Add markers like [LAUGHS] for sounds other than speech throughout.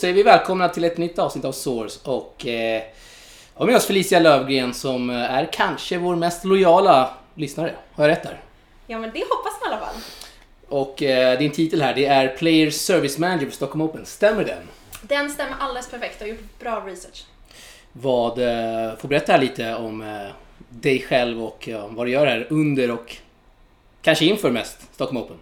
Säger vi välkomna till ett nytt avsnitt av Source och eh, har med oss Felicia Lövgren som eh, är kanske vår mest lojala lyssnare. Har jag rätt där? Ja, men det hoppas man i alla fall. Och eh, din titel här det är Player Service Manager för Stockholm Open. Stämmer den? Den stämmer alldeles perfekt. Jag har gjort bra research. Vad, eh, får berätta lite om eh, dig själv och eh, vad du gör här under och kanske inför mest Stockholm Open.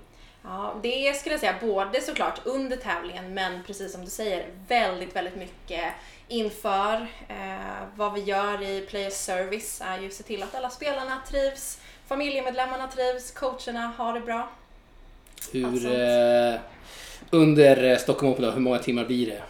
Ja, det skulle jag säga både såklart under tävlingen men precis som du säger väldigt, väldigt mycket inför. Eh, vad vi gör i Player Service är ju att se till att alla spelarna trivs, familjemedlemmarna trivs, coacherna har det bra. Hur, eh, under eh, Stockholm Open då, hur många timmar blir det?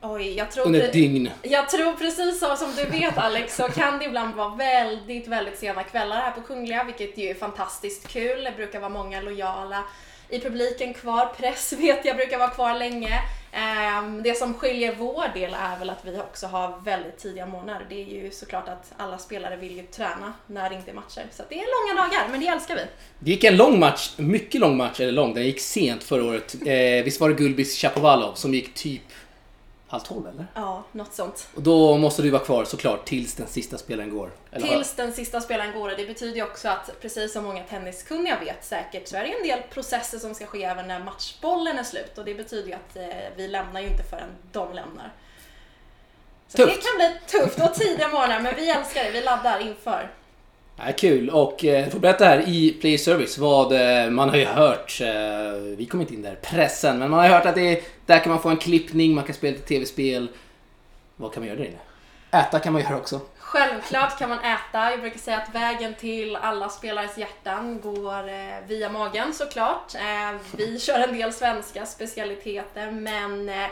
Oj, jag tror, Under ett dygn? jag tror precis så som du vet Alex så kan det ibland vara väldigt, väldigt sena kvällar här på Kungliga vilket ju är fantastiskt kul. Det brukar vara många lojala i publiken kvar. Press [LAUGHS] vet jag brukar vara kvar länge. Ehm, det som skiljer vår del är väl att vi också har väldigt tidiga morgnar. Det är ju såklart att alla spelare vill ju träna när det inte är matcher. Så det är långa dagar, men det älskar vi. Det gick en lång match, mycket lång match, eller lång, den gick sent förra året. Eh, visst var det Gulbis Chapovalov som gick typ halv tolv eller? Ja, något sånt. Och då måste du vara kvar såklart tills den sista spelaren går. Eller Tills den sista spelaren går. och Det betyder ju också att precis som många tenniskunniga vet säkert så är det en del processer som ska ske även när matchbollen är slut och det betyder ju att eh, vi lämnar ju inte förrän de lämnar. Så Tufft. det kan bli tufft och tidiga morgnar men vi älskar det, vi laddar inför. Ja, kul. Och eh, får berätta här i Play Service vad eh, man har ju hört, eh, vi kom inte in där, pressen, men man har ju hört att det är, där kan man få en klippning, man kan spela lite tv-spel. Vad kan man göra där inne? Äta kan man göra också. Självklart kan man äta. Jag brukar säga att vägen till alla spelares hjärtan går eh, via magen såklart. Eh, vi kör en del svenska specialiteter men eh,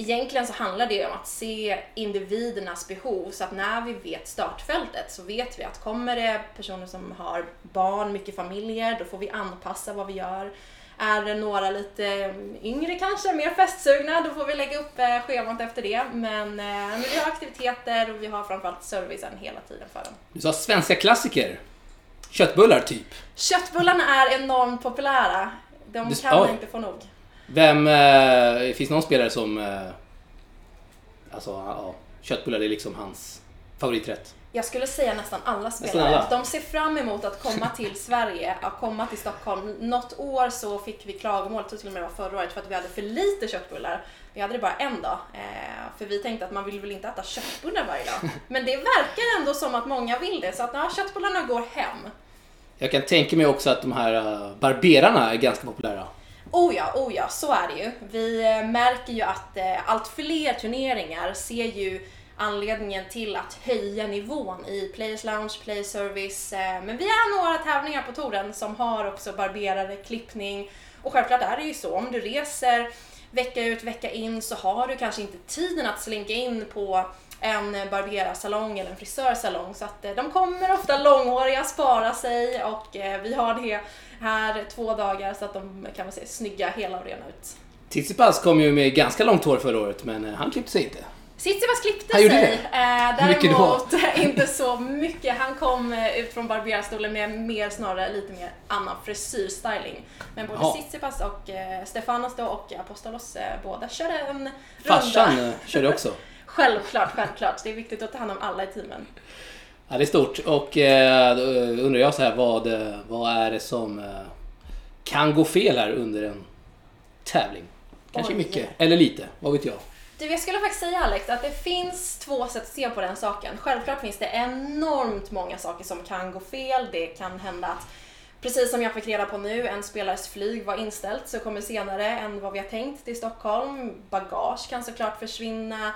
egentligen så handlar det om att se individernas behov så att när vi vet startfältet så vet vi att kommer det personer som har barn, mycket familjer, då får vi anpassa vad vi gör. Är det några lite yngre kanske, mer festsugna, då får vi lägga upp eh, schemat efter det. Men, eh, men vi har aktiviteter och vi har framförallt servicen hela tiden för dem. Du sa svenska klassiker. Köttbullar typ. Köttbullarna är enormt populära. De Du- kan man oj. inte få nog. Vem, eh, finns det någon spelare som, eh, alltså ja, köttbullar är liksom hans favoriträtt? Jag skulle säga nästan alla Nästan spelare. alla. De ser fram emot att komma till Sverige, [LAUGHS] att komma till Stockholm. Något år så fick vi klagomål, till och med det var förra året, för att vi hade för lite köttbullar. Vi hade det bara en dag. Eh, för vi tänkte att man vill väl inte äta köttbullar varje dag. [LAUGHS] Men det verkar ändå som att många vill det, så att ja, köttbullarna går hem. Jag kan tänka mig också att de här eh, barberarna är ganska populära. Oh ja, oh ja, så är det ju. Vi eh, märker ju att eh, allt fler turneringar ser ju anledningen till att höja nivån i Players Lounge, Play Service. Eh, men vi har några tävlingar på touren som har också barberare, klippning och självklart är det ju så om du reser vecka ut, vecka in så har du kanske inte tiden att slinka in på en barberarsalong eller en frisörsalong så att eh, de kommer ofta långhåriga, spara sig och eh, vi har det här två dagar så att de kan man säga snygga hela och rena ut. Tsitsipas kom ju med ganska långt hår förra året, men eh, han klippte sig inte. Tsitsipas klippte Han gjorde sig. det? Däremot [LAUGHS] inte så mycket. Han kom ut från barberarstolen med mer snarare lite mer annan frisyrstyling. Men både Jaha. Tsitsipas och Stefanos då och Apostolos båda körde en Farsan runda. eh, körde också. [LAUGHS] Självklart, självklart. Det är viktigt att ta hand om alla i teamen. Ja, det är stort. Och eh, då undrar jag så här, vad, eh, vad är det som eh, kan gå fel här under en tävling? Kanske Oj. mycket, eller lite, vad vet jag. Du, jag skulle faktiskt säga Alex att det finns två sätt att se på den saken. Självklart finns det enormt många saker som kan gå fel. Det kan hända att, precis som jag fick reda på nu, en spelares flyg var inställt så kommer senare än vad vi har tänkt till Stockholm. Bagage kan såklart försvinna.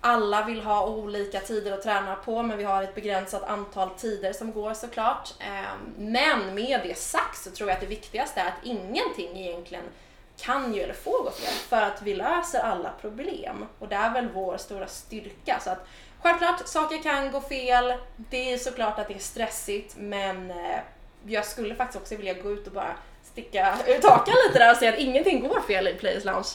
Alla vill ha olika tider att träna på men vi har ett begränsat antal tider som går såklart. Ehm, men med det sagt så tror jag att det viktigaste är att ingenting egentligen kan ju eller får gå fel för att vi löser alla problem och det är väl vår stora styrka. Så att självklart, saker kan gå fel. Det är såklart att det är stressigt men eh, jag skulle faktiskt också vilja gå ut och bara sticka ut hakan lite där och säga att ingenting går fel i Players Lounge.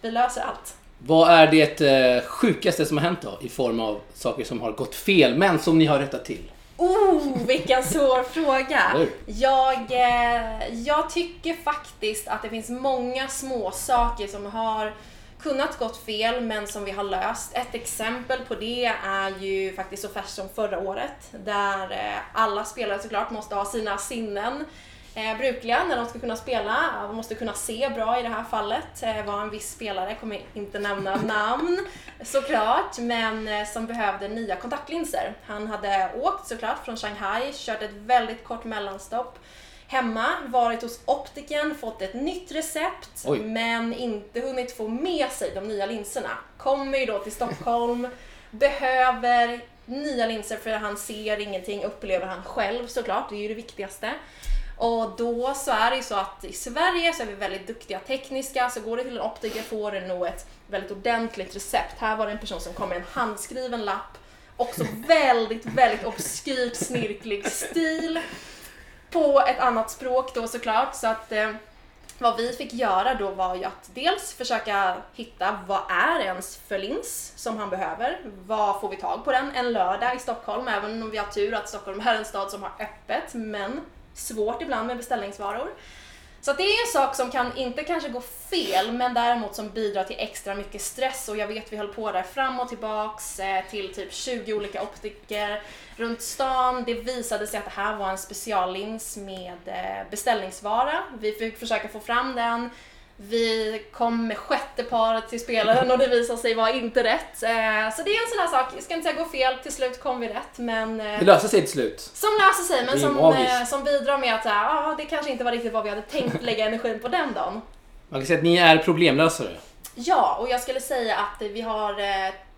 Vi löser allt. Vad är det eh, sjukaste som har hänt då i form av saker som har gått fel men som ni har rättat till? Oh, vilken svår fråga! Jag, eh, jag tycker faktiskt att det finns många små saker som har kunnat gått fel men som vi har löst. Ett exempel på det är ju faktiskt så färskt som förra året där eh, alla spelare såklart måste ha sina sinnen eh, brukliga när de ska kunna spela. De måste kunna se bra i det här fallet. Eh, var en viss spelare, kommer inte nämna [LAUGHS] namn såklart, men eh, som behövde nya kontaktlinser. Han hade åkt såklart från Shanghai, kört ett väldigt kort mellanstopp hemma, varit hos optiken, fått ett nytt recept Oj. men inte hunnit få med sig de nya linserna. Kommer ju då till Stockholm, [LAUGHS] behöver nya linser för han ser ingenting, upplever han själv såklart, det är ju det viktigaste. Och då så är det ju så att i Sverige så är vi väldigt duktiga tekniska, så går du till en optiker får du nog ett väldigt ordentligt recept. Här var det en person som kom med en handskriven lapp, också [LAUGHS] väldigt, väldigt obskyrt snirklig stil på ett annat språk då såklart. Så att eh, vad vi fick göra då var ju att dels försöka hitta vad är ens för lins som han behöver? Vad får vi tag på den en lördag i Stockholm? Även om vi har tur att Stockholm är en stad som har öppet, men svårt ibland med beställningsvaror. Så att det är en sak som kan inte kanske gå fel, men däremot som bidrar till extra mycket stress och jag vet vi höll på där fram och tillbaks eh, till typ 20 olika optiker runt stan. Det visade sig att det här var en speciallins med eh, beställningsvara. Vi fick försöka få fram den. Vi kom med sjätte paret till spelaren och det visade sig vara inte rätt. Eh, Så det är en sån här sak, jag ska inte säga gå fel, till slut kom vi rätt men eh, Det löser sig till slut. som löser sig men som, magiskt. eh, som bidrar med att här, ah, det kanske inte var riktigt vad vi hade tänkt [LAUGHS] lägga energin på den dagen. Man kan säga att ni är problemlösare. Ja, och jag skulle säga att vi har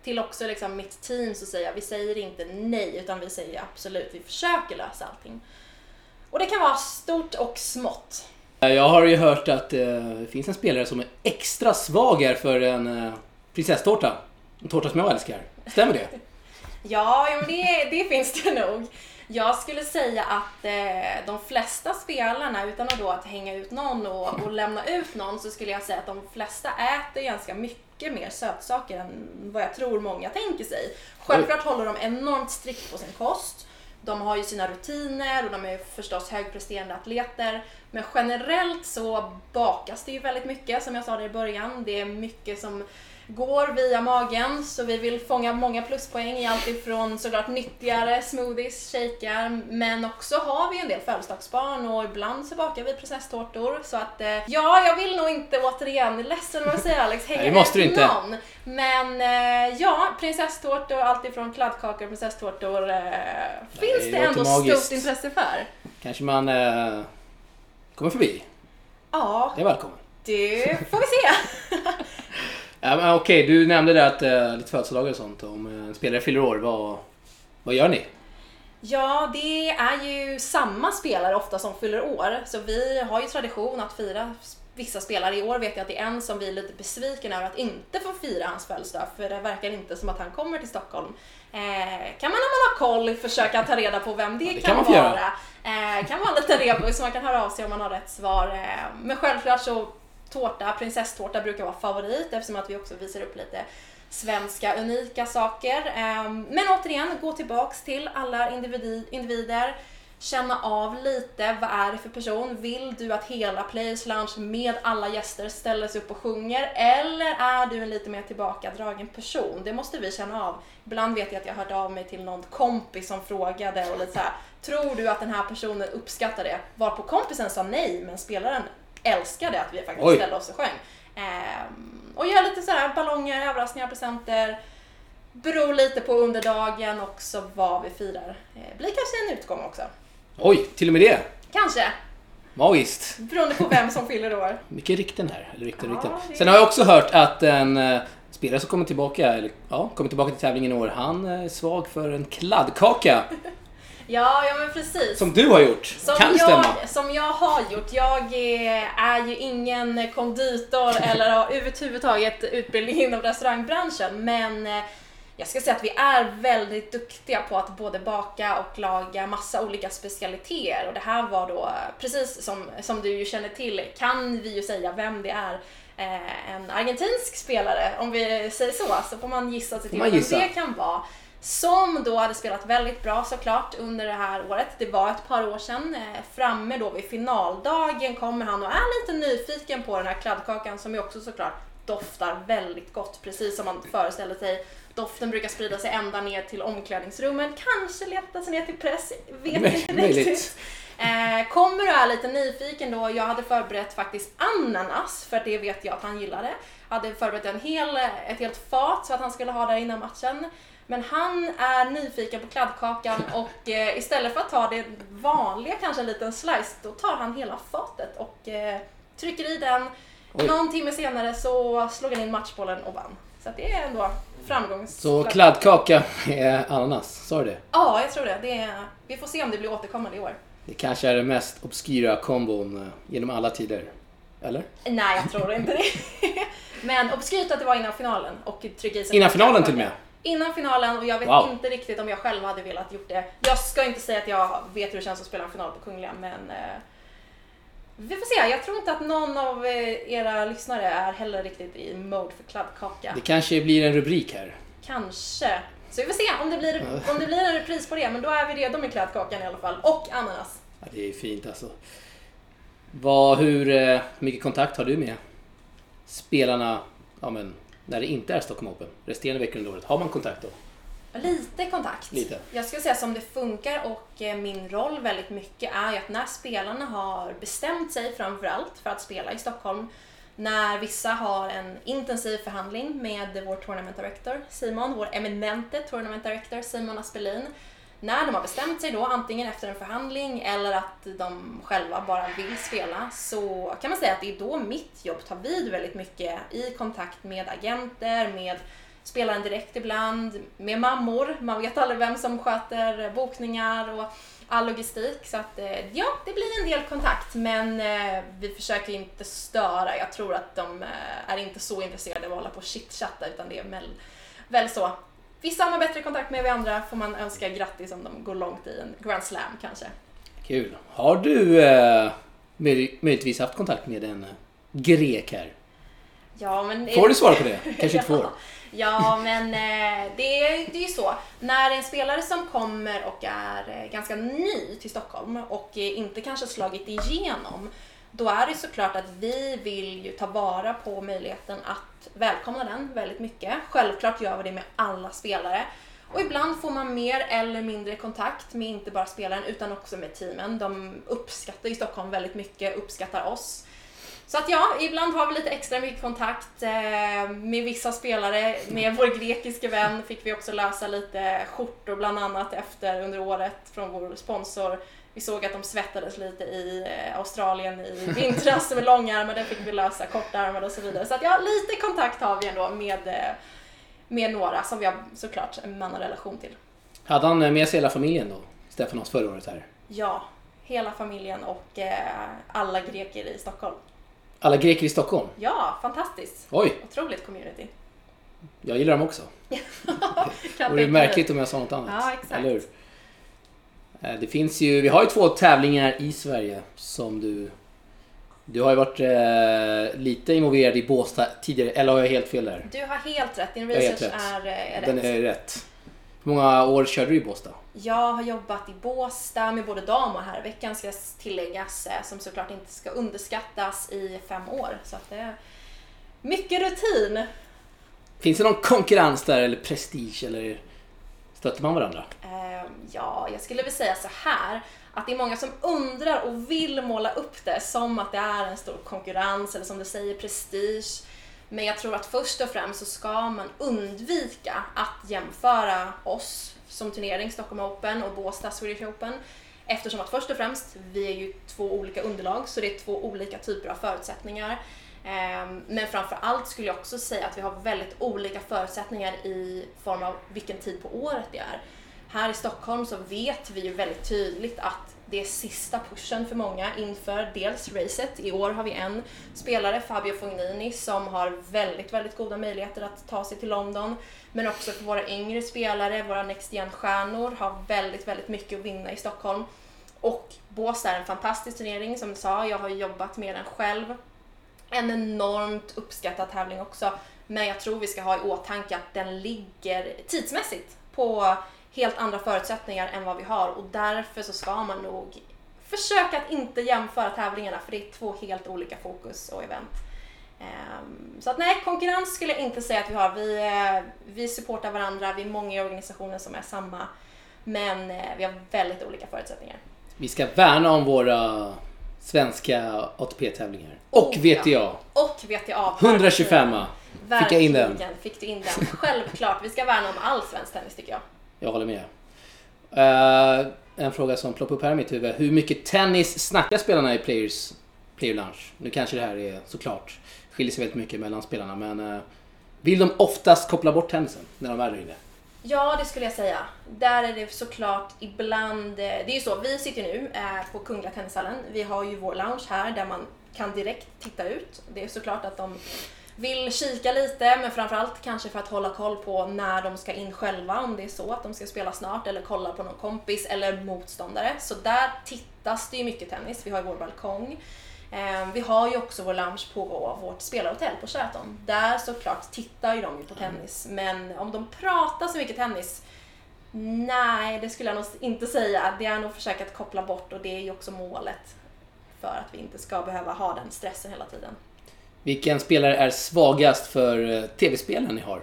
till också liksom mitt team så säger jag, vi säger inte nej utan vi säger absolut, vi försöker lösa allting. Och det kan vara stort och smått. Jag har ju hört att eh, det finns en spelare som är extra svag här för en eh, prinsesstårta. En tårta som jag älskar. Stämmer det? [LAUGHS] Ja, jo, det, det finns det nog. Jag skulle säga att eh, de flesta spelarna, utan att, då att hänga ut någon och, och lämna ut någon, så skulle jag säga att de flesta äter ganska mycket mer sötsaker än vad jag tror många tänker sig. Självklart håller de enormt strikt på sin kost. De har ju sina rutiner och de är förstås högpresterande atleter. Men generellt så bakas det ju väldigt mycket, som jag sa det i början. Det är mycket som går via magen, så vi vill fånga många pluspoäng i allt ifrån såklart nyttigare smoothies, shakar, men också har vi en del födelsedagsbarn och ibland så bakar vi prinsesstårtor. Så att, eh, ja, jag vill nog inte återigen, ledsen vad jag säger Alex, hänga Nej, måste du inte. någon. Men eh, ja, prinsesstårtor, allt ifrån kladdkakor och prinsesstårtor eh, finns det det ändå magiskt. stort intresse för. Kanske man eh, kommer förbi. Ja, Det är välkommen. det får vi se. [LAUGHS] Ja, men Okej, du nämnde det att eh, lite födelsedagar och sånt. Om eh, en spelare fyller år, vad, vad gör ni? Ja, det är ju samma spelare ofta som fyller år. Så vi har ju tradition att fira vissa spelare. I år vet jag att det är en som vi är lite besviken över att inte få fira hans födelsedag. För det verkar inte som att han kommer till Stockholm. Eh, kan man när man har koll försöka ta reda på vem det, det kan, kan vara. Eh, kan vara en liten rebus så man kan höra av sig om man har rätt svar. Eh, men självklart så tårta, prinsesstårta brukar vara favorit eftersom att vi också visar upp lite svenska unika saker. Ehm, men återigen, gå tillbaks till alla individer. Känna av lite, vad är det för person? Vill du att hela Players Lounge med alla gäster ställer sig upp och sjunger? Eller är du en lite mer tillbakadragen person? Det måste vi känna av. Ibland vet jag att jag hörde av mig till någon kompis som frågade och lite så här, tror du att den här personen uppskattar det? Varpå kompisen sa nej, men spelaren älskade att vi faktiskt Oj. ställde oss och sjöng. Ehm, och gör lite sådär ballonger, överraskningar, presenter. Beror lite på under dagen också vad vi firar. Eh, blir kanske en utgång också. Oj, till och med det. Kanske, Magiskt. beroende på vem som fyller år. [LAUGHS] Mycket rykten här. Eller rykten, Ja, rykten. Sen har jag också hört att en eh, spelare som kommer tillbaka, eller, ja, kommer tillbaka till tävlingen i år, han är svag för en kladdkaka. [LAUGHS] Ja, ja men precis. Som du har gjort. Som kan stämma. jag, som jag har gjort. Jag är, är ju ingen konditor [LAUGHS] eller har överhuvudtaget utbildning inom restaurangbranschen men eh, jag ska säga att vi är väldigt duktiga på att både baka och laga massa olika specialiteter och det här var då, precis som, som du ju känner till, kan vi ju säga vem det är. Eh, en argentinsk spelare, om vi säger så, så får man gissa sig till vem det kan vara. Som då hade spelat väldigt bra såklart under det här året. Det var ett par år sedan. Eh, framme då vid finaldagen kommer han och är lite nyfiken på den här kladdkakan som ju också såklart doftar väldigt gott, precis som man föreställer sig. Doften brukar sprida sig ända ner till omklädningsrummen, kanske leta sig ner till press, vet Nej, inte riktigt. Eh, kommer du är lite nyfiken då, jag hade förberett faktiskt ananas, för det vet jag att han gillade. Hade förberett en hel, ett helt fat så att han skulle ha där innan matchen. Men han är nyfiken på kladdkakan och eh, istället för att ta det vanliga, kanske en liten slice, då tar han hela fatet och eh, trycker i den. Oj. Någon timme senare så slog han in matchbollen och vann. Så det är ändå framgångs... Så kladdkaka med ananas, sa du det? Ja, jag tror det. det är... Vi får se om det blir återkommande i år. Det kanske är den mest obskyra kombon eh, genom alla tider. Eller? Nej, jag tror inte det. [LAUGHS] Men obskyrt att det var innan finalen och trycka i sig Innan en finalen till och med? Innan finalen och jag vet Wow. inte riktigt om jag själv hade velat gjort det. Jag ska inte säga att jag vet hur det känns att spela en final på Kungliga men eh, vi får se. Jag tror inte att någon av eh, era lyssnare är heller riktigt i mode för kladdkaka. Det kanske blir en rubrik här. Kanske. Så vi får se om det, blir, om det blir en repris på det, men då är vi redo med kladdkakan i alla fall. Och ananas. Ja, det är fint alltså. Vad, hur eh, mycket kontakt har du med spelarna ja, men, när det inte är Stockholm Open? Resterande veckor under året. Har man kontakt då? Lite kontakt. Lite. Jag skulle säga som det funkar och eh, min roll väldigt mycket är ju att när spelarna har bestämt sig framförallt för att spela i Stockholm, när vissa har en intensiv förhandling med vår tournament director Simon, vår eminente tournament director Simon Aspelin, när de har bestämt sig då, antingen efter en förhandling eller att de själva bara vill spela, så kan man säga att det är då mitt jobb tar vid väldigt mycket i kontakt med agenter, med spelaren direkt ibland, med mammor. Man vet aldrig vem som sköter bokningar och all logistik. Så att eh, ja, det blir en del kontakt men eh, vi försöker inte störa. Jag tror att de eh, är inte så intresserade av att hålla på och chitchatta utan det är väl, väl så. Vissa har man bättre kontakt med, vi andra får man önska grattis om de går långt i en Grand Slam kanske. Kul. Har du eh, möj- möjligtvis haft kontakt med en eh, grek här? Ja, men Får du svara på det? Kanske inte [LAUGHS] får. Ja, men eh, det, är, det är ju så. När en spelare som kommer och är eh, ganska ny till Stockholm och inte kanske slagit igenom, då är det såklart att vi vill ju ta vara på möjligheten att välkomna den väldigt mycket. Självklart gör vi det med alla spelare. Och ibland får man mer eller mindre kontakt med inte bara spelaren utan också med teamen. De uppskattar ju Stockholm väldigt mycket, uppskattar oss. Så att ja, ibland har vi lite extra mycket kontakt eh, med vissa spelare. Med vår grekiske vän fick vi också lösa lite skjortor bland annat efter under året från vår sponsor. Vi såg att de svettades lite i eh, Australien i [LAUGHS] vintras med långärmade, fick vi lösa kortärmade och så vidare. Så att ja, lite kontakt har vi ändå med, eh, med några som vi har såklart en annan relation till. Hade han med sig hela familjen då? Stefanos förra året här. Ja, hela familjen och alla greker i Stockholm. Alla greker i Stockholm? Ja, fantastiskt. Oj, Otroligt community. jag gillar dem också. [LAUGHS] Det vore märkligt om jag sa något annat. Ja, exakt. Eller hur? Eh, Det finns ju, vi har ju två tävlingar i Sverige som du... Du har ju varit eh, lite involverad i Båstad tidigare, eller har jag helt fel där? Du har helt rätt, din research rätt. är, eh, är Den rätt. är rätt. Hur många år körde du i Båstad? Jag har jobbat i Båstad med både dam och herrveckan ska tilläggas, eh, som såklart inte ska underskattas i fem år. Så att det är mycket rutin. Finns det någon konkurrens där eller prestige eller stöter man varandra? Eh, Ja, jag skulle väl säga så här att det är många som undrar och vill måla upp det som att det är en stor konkurrens eller som du säger prestige. Men jag tror att först och främst så ska man undvika att jämföra oss som turnering, Stockholm Open och Båstad Swedish Open. Eftersom att först och främst, vi är ju två olika underlag så det är två olika typer av förutsättningar. Ehm, men framför allt skulle jag också säga att vi har väldigt olika förutsättningar i form av vilken tid på året det är. Här i Stockholm så vet vi ju väldigt tydligt att det är sista pushen för många inför dels racet. I år har vi en spelare, Fabio Fognini, som har väldigt, väldigt goda möjligheter att ta sig till London. Men också för våra yngre spelare, våra Next Gen-stjärnor, har väldigt, väldigt mycket att vinna i Stockholm. Och Båstad är en fantastisk turnering, som du sa. Jag har jobbat med den själv. En enormt uppskattad tävling också. Men jag tror vi ska ha i åtanke att den ligger tidsmässigt på helt andra förutsättningar än vad vi har och därför så ska man nog försöka att inte jämföra tävlingarna för det är två helt olika fokus och event. Ehm, så att nej, konkurrens skulle jag inte säga att vi har. Vi, eh, vi supportar varandra, vi är många i organisationen som är samma. Men eh, vi har väldigt olika förutsättningar. Vi ska värna om våra svenska ATP-tävlingar. Och Oh, VTA. ja. Och VTA. 125 Fick jag in den? Fick du in den. Självklart, vi ska värna om all svensk tennis tycker jag. Jag håller med. Uh, en fråga som ploppar upp här i mitt huvud. Hur mycket tennis snackar spelarna i Players Player Lunch? Nu kanske det här är såklart skiljer sig väldigt mycket mellan spelarna men uh, vill de oftast koppla bort tennisen när de är där inne? Ja, det skulle jag säga. Där är det såklart ibland... Eh, det är ju så, vi sitter nu på Kungliga Tennishallen. Vi har ju vår lounge här där man kan direkt titta ut. Det är såklart att de vill kika lite, men framförallt kanske för att hålla koll på när de ska in själva, om det är så att de ska spela snart, eller kolla på någon kompis eller motståndare. Så där tittas det ju mycket tennis. Vi har ju vår balkong. Eh, Vi har ju också vår lounge på vårt spelarhotell på Sheraton. Där såklart tittar ju de ju på tennis, men om de pratar så mycket tennis Nej, det skulle jag nog inte säga. Det är nog försöka att koppla bort och det är ju också målet för att vi inte ska behöva ha den stressen hela tiden. Vilken spelare är svagast för eh, tv-spelen ni har?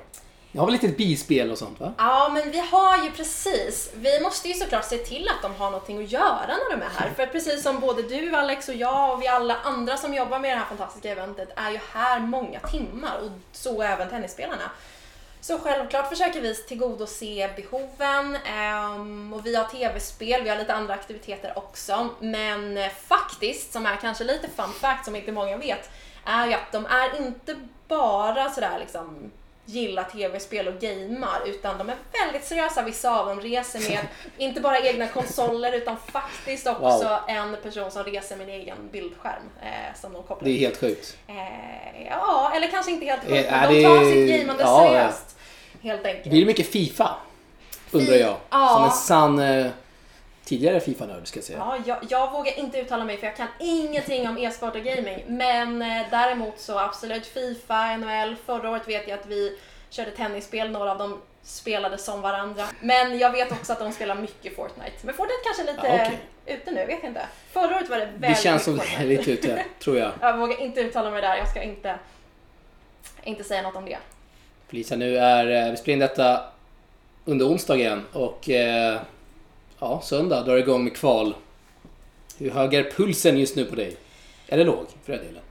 Ni har väl lite bispel och sånt va? Ja, men vi har ju precis, vi måste ju såklart se till att de har någonting att göra när de är här. För precis som både du Alex och jag och vi alla andra som jobbar med det här fantastiska eventet är ju här många timmar och så även tennisspelarna. Så självklart försöker vi tillgodose behoven ehm, och vi har tv-spel, vi har lite andra aktiviteter också. Men eh, faktiskt, som är kanske lite fun fact som inte många vet, är ju att de är inte bara sådär liksom gillar tv-spel och gamar utan de är väldigt seriösa. Vissa av dem reser med [LAUGHS] inte bara egna konsoler utan faktiskt också Wow. en person som reser med en egen bildskärm eh, som de kopplar Det är helt sjukt. Eh, ja, eller kanske inte helt Eh, sjukt, är de det- tar sitt gamande ja, ja. seriöst. Helt enkelt. Blir det mycket Fifa? Undrar jag. Ja. Som en sann eh, tidigare Fifa-nörd ska jag säga. Ja, jag, jag vågar inte uttala mig för jag kan ingenting om e-sport och gaming. Men eh, däremot så absolut Fifa, NHL. Förra året vet jag att vi körde tennisspel, några av dem spelade som varandra. Men jag vet också att de spelar mycket Fortnite. Men Fortnite kanske är lite Ja, okej. ute nu, vet jag inte. Förra året var det väldigt Det känns som det är lite ute, tror jag. [LAUGHS] Jag vågar inte uttala mig där, jag ska inte, inte säga något om det. Felicia, nu är, eh, vi spelar in detta under onsdagen och eh, ja, söndag drar igång med kval. Hur hög är pulsen just nu på dig? Eller låg, för den delen.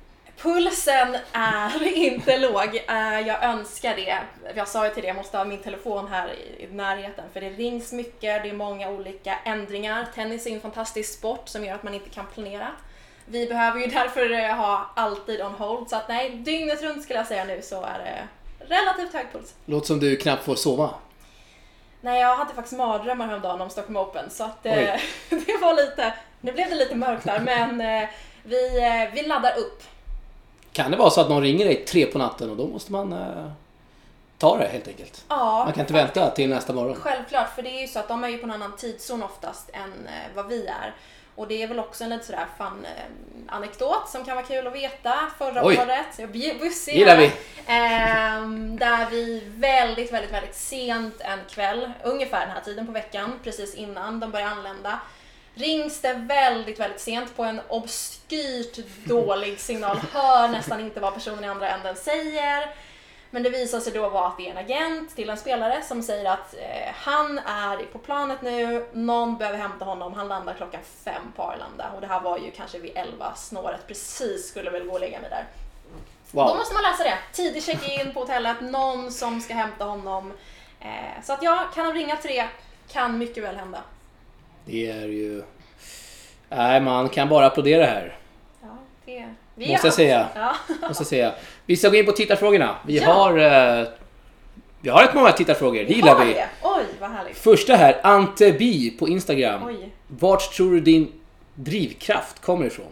Pulsen är [LAUGHS] inte låg. Eh, Jag önskar det. Jag sa ju till det, jag måste ha min telefon här i i närheten för det rings mycket, det är många olika ändringar. Tennis är en fantastisk sport som gör att man inte kan planera. Vi behöver ju [LAUGHS] därför eh, ha alltid on hold, så att nej, dygnet runt skulle jag säga nu så är det relativt hög puls. Låter som du knappt får sova. Nej, jag hade faktiskt mardrömmar häromdagen om Stockholm Open så att eh, [LAUGHS] det var lite, nu blev det lite mörkt där men eh, vi, eh, vi laddar upp. Kan det vara så att någon ringer dig tre på natten och då måste man eh, ta det helt enkelt? Ja, Man kan inte vänta till nästa morgon. Självklart, för det är ju så att de är ju på en annan tidszon oftast än eh, vad vi är. Och det är väl också en lite sådär fun eh, anekdot som kan vara kul att veta. Förra Oj. året, jag bussig Gillar vi. Ehm, där vi väldigt, väldigt, väldigt sent en kväll, ungefär den här tiden på veckan, precis innan de börjar anlända, rings det väldigt, väldigt sent på en obskyrt dålig signal. Hör nästan inte vad personen i andra änden säger. Men det visar sig då vara att det är en agent till en spelare som säger att eh, han är på planet nu, någon behöver hämta honom, han landar klockan fem på Arlanda. Och det här var ju kanske vid elva snåret precis skulle väl gå och lägga mig där. Då Wow. måste man läsa det. Tidig check-in på hotellet, någon som ska hämta honom. Eh, så att ja, kan de ringa tre, kan mycket väl hända. Det är ju... Nej, man kan bara applådera här. Ja, det... Vi Måste jag säga. Ja. Måste jag säga. Vi ska gå in på tittarfrågorna. Vi Ja. har... Eh, vi har rätt många tittarfrågor, det gillar vi. det. Oj, vad härligt. Första här, Ante Bi på Instagram. Oj. Vart tror du din drivkraft kommer ifrån?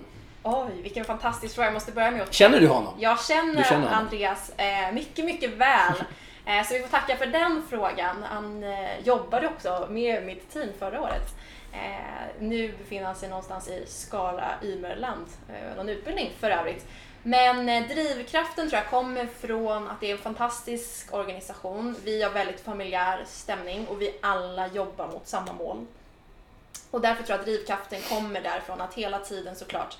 Oj, vilken fantastisk fråga. Jag måste börja med att Känner du honom? Jag känner, känner honom? Andreas eh, mycket, mycket väl. [LAUGHS] Eh, så vi får tacka för den frågan. Han eh, jobbade också med mitt team förra året. Eh, nu befinner han sig någonstans i Skara, Ymerland. Eh, någon utbildning för övrigt. Men eh, drivkraften tror jag kommer från att det är en fantastisk organisation. Vi har väldigt familjär stämning och vi alla jobbar mot samma mål. Och därför tror jag att drivkraften kommer därifrån att hela tiden såklart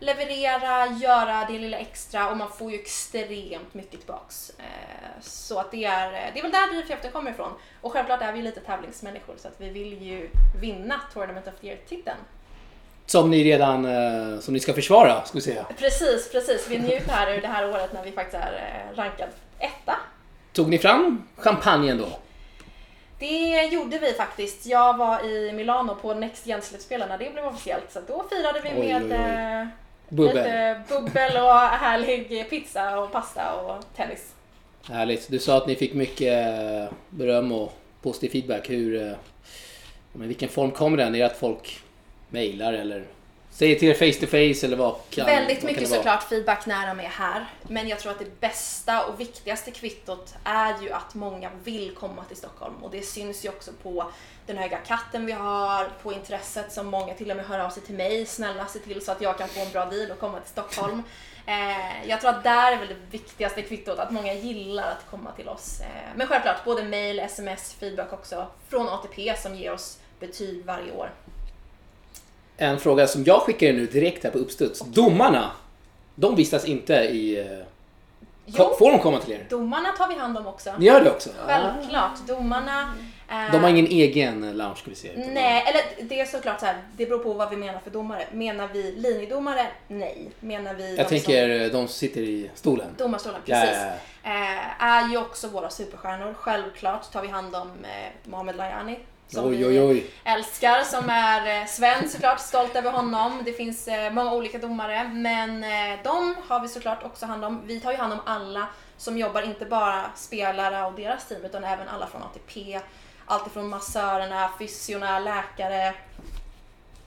leverera, göra det lilla extra och man får ju extremt mycket tillbaks. Eh, så att det är, eh, det är väl där drivkraften kommer ifrån. Och självklart är vi lite tävlingsmänniskor så att vi vill ju vinna Tournament of the Year-titeln. Som ni redan eh, som ni ska försvara, ska vi säga. Precis, precis. Vi njuter här ur det här året när vi faktiskt är eh, rankad etta. Tog ni fram champagnen då? Det gjorde vi faktiskt. Jag var i Milano på Next Gen-slutspelen när det blev officiellt. Så då firade vi Oj, med oj, oj. eh, Bubbel. lite bubbel och härlig pizza och pasta och tennis. Härligt. Du sa att ni fick mycket beröm och positiv feedback. Hur, men vilken form kommer den? Är det att folk mejlar eller säger till er face to face eller vad kan Väldigt vad kan mycket vara? såklart feedback när de är här. Men jag tror att det bästa och viktigaste kvittot är ju att många vill komma till Stockholm. Och det syns ju också på den höga katten vi har, på intresset som många till och med hör av sig till mig. Snälla se till så att jag kan få en bra deal och komma till Stockholm. [LAUGHS] Eh, jag tror att där är väl det viktigaste kvittot, att många gillar att komma till oss. Eh, men självklart, både mail, sms, feedback också från ATP som ger oss betyg varje år. En fråga som jag skickar in nu direkt här på uppstuds. Domarna, de vistas inte i... eh, Jo, Får de komma till er? domarna tar vi hand om också. Ni gör det också? Självklart, domarna... eh, De har ingen egen lounge ska vi säga. Nej, eller det är såklart så här, det beror på vad vi menar för domare. Menar vi linjedomare? Nej. Menar vi Jag tänker eh, de som sitter i stolen. som domarstolen? Precis. ja. Eh, är ju också våra superstjärnor. Självklart tar vi hand om eh, Mohamed Layani. Som Oj, vi oj, oj. älskar, som är eh, svensk såklart, stolt över honom. Det finns eh, många olika domare, men eh, de har vi såklart också hand om. Vi tar ju hand om alla som jobbar, inte bara spelare och deras team, utan även alla från ATP. Allt ifrån massörerna, fysiorna, läkare.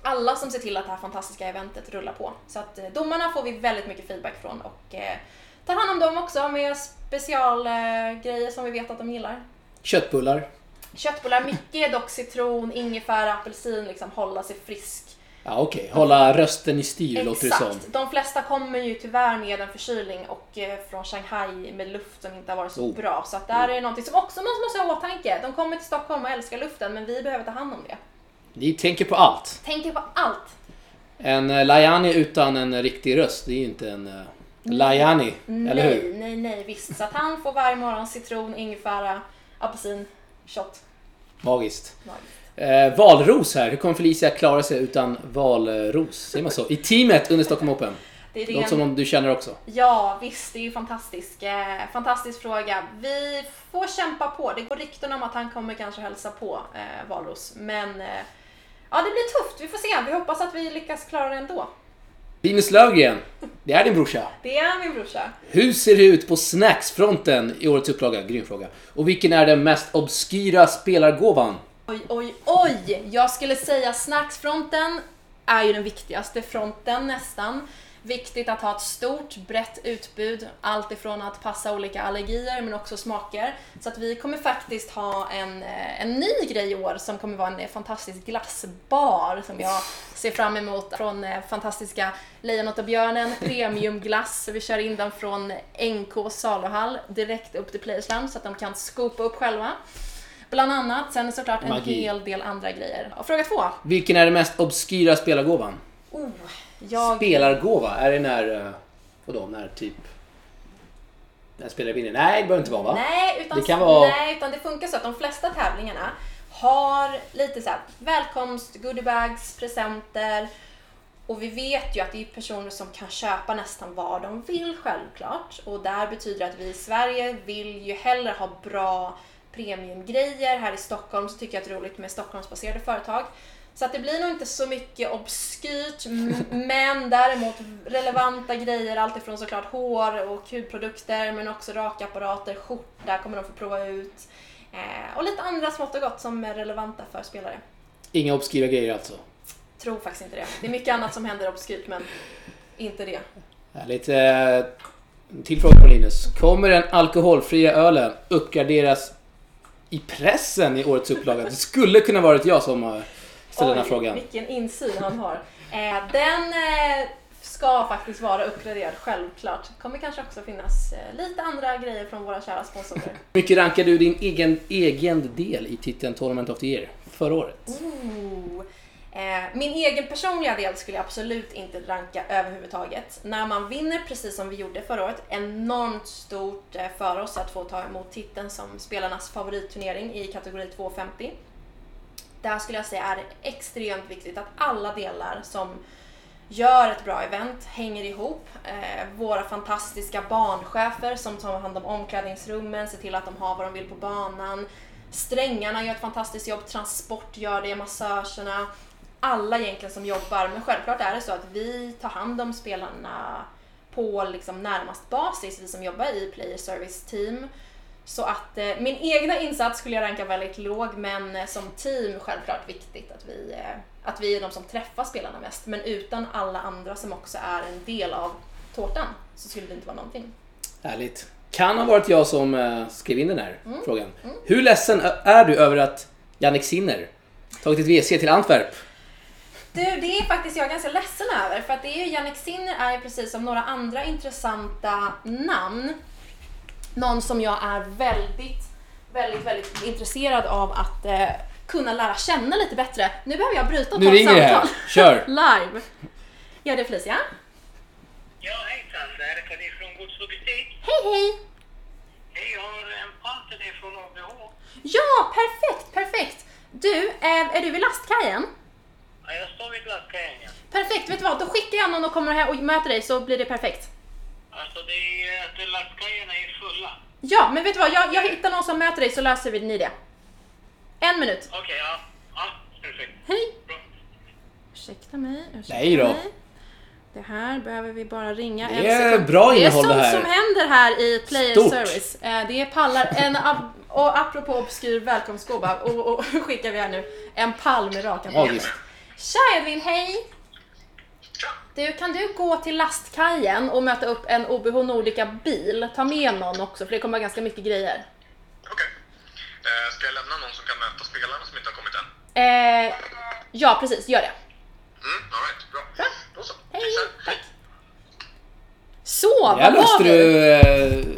Alla som ser till att det här fantastiska eventet rullar på. Så att eh, domarna får vi väldigt mycket feedback från och eh, tar hand om dem också med specialgrejer eh, som vi vet att de gillar. Köttbullar. Köttbullar, mycket dock citron, ingefära, apelsin, liksom hålla sig frisk. Ja, okej. Hålla rösten i styr låter det som. Exakt. De flesta kommer ju tyvärr med en förkylning och eh, från Shanghai med luft som inte har varit så Oh. bra. Så att där är det någonting som också man måste ha i åtanke. De kommer till Stockholm och älskar luften men vi behöver ta hand om det. Ni tänker på allt. Tänker på allt. En uh, Lajani utan en riktig röst, det är ju inte en uh, Lajani, eller nej, hur? nej, nej, visst. Så att han får varje morgon citron, ingefära, apelsin, shot. Magiskt. Magiskt. Eh, valros här, hur kommer Felicia klara sig utan valros? Säger man så? I teamet under Stockholm Open? Det är ren... som om du känner också. Ja, visst, det är ju fantastisk, eh, fantastisk fråga. Vi får kämpa på. Det går rykten om att han kommer kanske hälsa på eh, Valros. Men eh, ja, det blir tufft. Vi får se. Vi hoppas att vi lyckas klara det ändå. Linus Löfgren, det är din brorsa. Det är min brorsa. Hur ser det ut på snacksfronten i årets upplaga? Grym fråga. Och vilken är den mest obskyra spelargåvan? Oj, oj, oj! Jag skulle säga snacksfronten är ju den viktigaste fronten nästan. Viktigt att ha ett stort, brett utbud. Allt ifrån att passa olika allergier men också smaker. Så att vi kommer faktiskt ha en, eh, en ny grej i år som kommer vara en eh, fantastisk glassbar som jag ser fram emot från eh, fantastiska Lejonet och Björnen, premiumglass. Vi kör in den från NK saluhall direkt upp till Playersland så att de kan skopa upp själva. Bland annat, sen såklart en Magi. hel del andra grejer. Och fråga två. Vilken är den mest obskyra spelargåvan? Oh, jag... Spelargåva? Är det när... eh, Vadå, när typ... När spelare vinner? Nej, det behöver inte vara va? Nej, utan, Det kan vara- nej, utan det funkar så att de flesta tävlingarna har lite så här välkomst, goodiebags, presenter. Och vi vet ju att det är personer som kan köpa nästan vad de vill självklart. Och där betyder att vi i Sverige vill ju hellre ha bra premiumgrejer. Här i Stockholm så tycker jag att det är roligt med Stockholmsbaserade företag. Så att det blir nog inte så mycket obskyrt, [LAUGHS] men däremot relevanta grejer, alltifrån såklart hår och hudprodukter, men också rakapparater, skjorta kommer de få prova ut. Eh, och lite andra smått och gott som är relevanta för spelare. Inga obskyra grejer alltså. Tror faktiskt inte det. Det är mycket annat som händer obskyrt, men inte det. Härligt. Eh, till fråga på Linus. Kommer den alkoholfria ölen uppgraderas i pressen i årets upplaga? Det skulle kunna varit jag som ställde den här frågan. vilken insyn han har. Eh, den eh, ska faktiskt vara uppgraderad, självklart. kommer kanske också finnas eh, lite andra grejer från våra kära sponsorer. Hur mycket rankar du din egen, egen del i titeln Tournament of the Year förra året? Ooh. Eh, min egen personliga del skulle jag absolut inte ranka överhuvudtaget. När man vinner precis som vi gjorde förra året, enormt stort eh, för oss att få ta emot titeln som spelarnas favoritturnering i kategori 250. Där skulle jag säga är det extremt viktigt att alla delar som gör ett bra event hänger ihop. Eh, våra fantastiska barnchefer som tar hand om omklädningsrummen, ser till att de har vad de vill på banan. Strängarna gör ett fantastiskt jobb, transport gör det, Massagerna. Alla egentligen som jobbar, men självklart är det så att vi tar hand om spelarna på liksom närmast basis, vi som jobbar i player service team. Så att eh, min egna insats skulle jag ranka väldigt låg, men eh, som team självklart viktigt att vi, eh, att vi är de som träffar spelarna mest. Men utan alla andra som också är en del av tårtan så skulle det inte vara någonting. Härligt. Kan ha varit jag som eh, skrev in den här frågan. Hur ledsen är du över att Jannik Sinner tagit ett WC till Antwerp? Du, det är faktiskt jag ganska ledsen över för att det är ju Jannik Sinner är ju precis som några andra intressanta namn. Någon som jag är väldigt, väldigt, väldigt intresserad av att eh, kunna lära känna lite bättre. Nu behöver jag bryta och Nu ta ett ringer det här. samtal. Kör! [LAUGHS] Live. Ja, det är Felicia. Ja, hejsan. Det här är Kadir från Gods Butik. Hej, hej! Hej, jag har en pall till dig från ABH. Ja, perfekt, perfekt! Du, eh, är du vid lastkajen? Ja, jag står vid ja. Perfekt, vet du vad? Då skickar jag någon och kommer här och möter dig så blir det perfekt. Alltså, det är, lastkajerna är fulla. Ja, men vet du vad? Jag, jag hittar någon som möter dig så löser vi ni det. En minut. Okej, ja. Ja, perfekt. Hej! Bra. Ursäkta mig, ursäkta Nej då. mig. Det här behöver vi bara ringa Det är bra Det är innehåll sånt det här. som händer här i Player Stort. Service. Eh, Det är pallar, en, och apropå obskyr välkomstgåva, och, och [LAUGHS] skickar vi här nu en pall med raka Magiskt. Tja Edvin, hej! Tja! Du, kan du gå till lastkajen och möta upp en OBH Nordica bil? Ta med någon också, för det kommer ganska mycket grejer. Okej. Eh, ska jag lämna någon som kan möta spelarna som inte har kommit än? Eh, ja, precis, gör det. Mm, alright, bra. Bra. Då så. Hej, tack. Så, här var löste du, eh,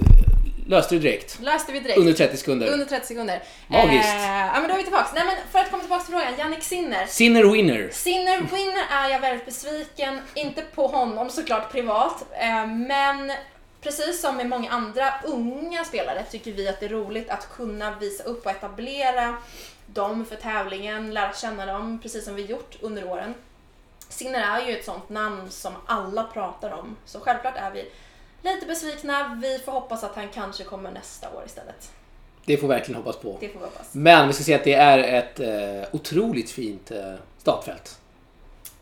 löste du direkt. Löste vi direkt. Under 30 sekunder. Under 30 sekunder. Magiskt. Eh, ja men då är vi tillbaks. Nej men för att komma tillbaks till frågan, Jannik Sinner. Sinner winner. Sinner Winner är jag väldigt besviken, inte på honom såklart privat, eh, men precis som med många andra unga spelare tycker vi att det är roligt att kunna visa upp och etablera dem för tävlingen, lära känna dem, precis som vi gjort under åren. Sinner är ju ett sånt namn som alla pratar om, så självklart är vi lite besvikna. Vi får hoppas att han kanske kommer nästa år istället. Det får vi verkligen hoppas på. Det får vi hoppas. Men vi ska säga att det är ett eh, otroligt fint eh, startfält.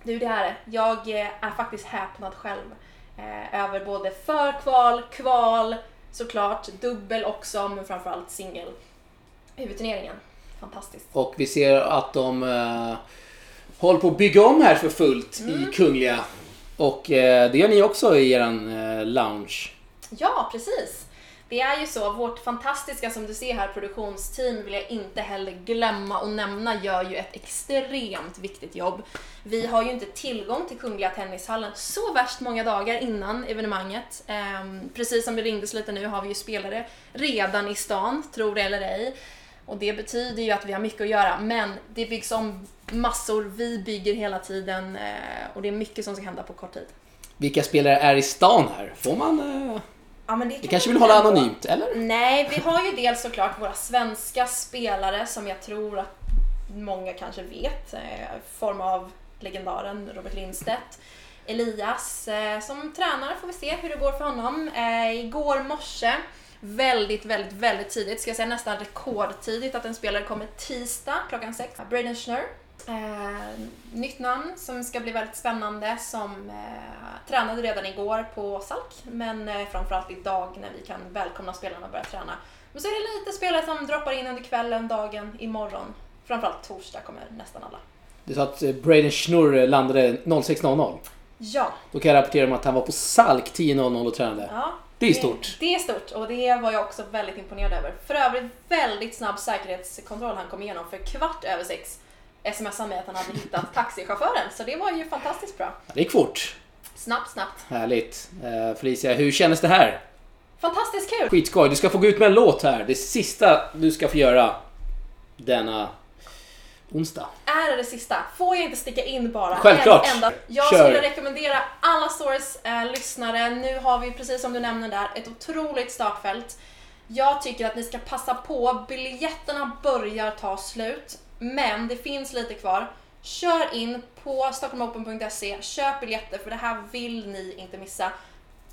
Du, det här är Jag eh, är faktiskt häpnad själv eh, över både förkval, kval, såklart, dubbel också, men framförallt singel. Huvudturneringen. Fantastiskt. Och vi ser att de eh, håller på att bygga om här för fullt Mm. i Kungliga. Och eh, det gör ni också i eh, lounge. Ja, precis. Det är ju så, vårt fantastiska som du ser här produktionsteam vill jag inte heller glömma och nämna gör ju ett extremt viktigt jobb. Vi har ju inte tillgång till Kungliga Tennishallen så värst många dagar innan evenemanget. Ehm, precis som det ringdes lite nu har vi ju spelare redan i stan, tror det eller ej. Och det betyder ju att vi har mycket att göra, men det byggs om massor, vi bygger hela tiden eh, och det är mycket som ska hända på kort tid. Vilka spelare är i stan här? Får man... Eh, Ja, men det vi kan kanske man vill hålla anonymt, eller? Nej, vi har ju dels såklart våra svenska spelare som jag tror att många kanske vet. eh, I form av legendaren Robert Lindstedt. Elias eh, som tränare får vi se hur det går för honom. Eh, igår morse, väldigt, väldigt, väldigt tidigt, ska jag säga nästan rekordtidigt att en spelare kommer tisdag klockan sex. Braden Schnurr. Eh, nytt namn som ska bli väldigt spännande som eh, tränade redan igår på Salk men eh, framförallt idag när vi kan välkomna spelarna att börja träna. Men så är det lite spelare som droppar in under kvällen, dagen, imorgon. Framförallt torsdag kommer nästan alla. Du sa att eh, Braden Schnurr landade 06.00. Ja, Då kan jag rapportera om att han var på Salk 10.00 och tränade. ja. Det är stort. Det är stort och det var jag också väldigt imponerad över. För övrigt väldigt snabb säkerhetskontroll han kom igenom. För kvart över sex smsade mig att han hade hittat taxichauffören. Så det var ju fantastiskt bra. Det gick fort. Snabbt, snabbt. Härligt. Eh, Felicia, hur kändes det här? Fantastiskt kul! Skitskoj. Du ska få gå ut med en låt här. Det sista du ska få göra denna onsdag. Är det det sista? Får jag inte sticka in bara Självklart. en enda? Jag Kör. skulle rekommendera alla Stories eh, lyssnare, nu har vi precis som du nämnde där ett otroligt startfält. Jag tycker att ni ska passa på, biljetterna börjar ta slut, men det finns lite kvar. Kör in på stockholmopen.se, köp biljetter för det här vill ni inte missa.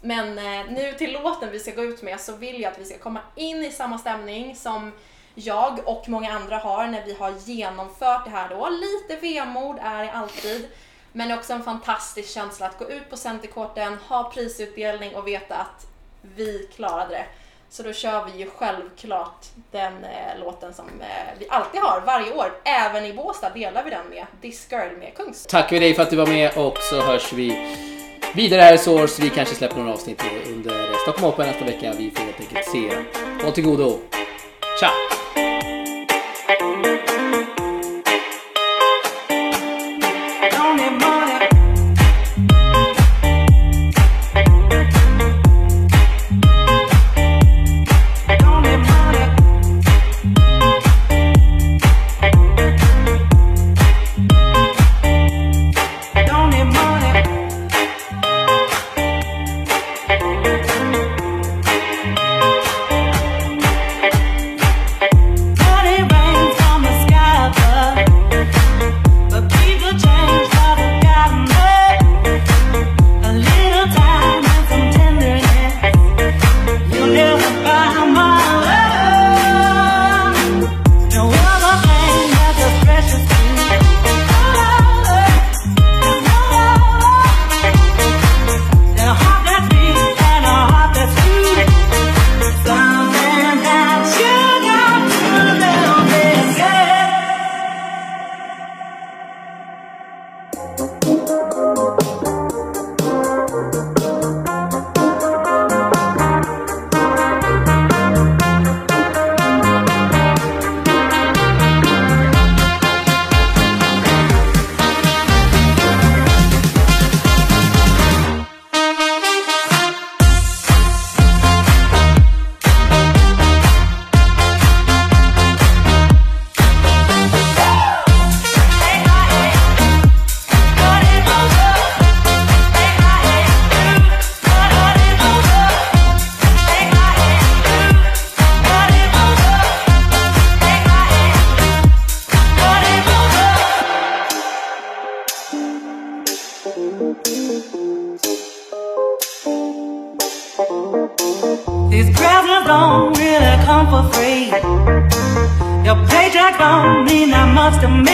Men eh, nu till låten vi ska gå ut med så vill jag att vi ska komma in i samma stämning som jag och många andra har när vi har genomfört det här då. Lite vemod är det alltid, men också en fantastisk känsla att gå ut på Centerkorten, ha prisutdelning och veta att vi klarade det. Så då kör vi ju självklart den eh, låten som eh, vi alltid har varje år. Även i Båstad delar vi den med This Girl med Kungs. Tackar vi dig för att du var med och så hörs vi vidare här i Source. Vi kanske släpper några avsnitt under Stockholm Open nästa vecka. Vi får helt enkelt se. Håll till godo. Ciao! wants to make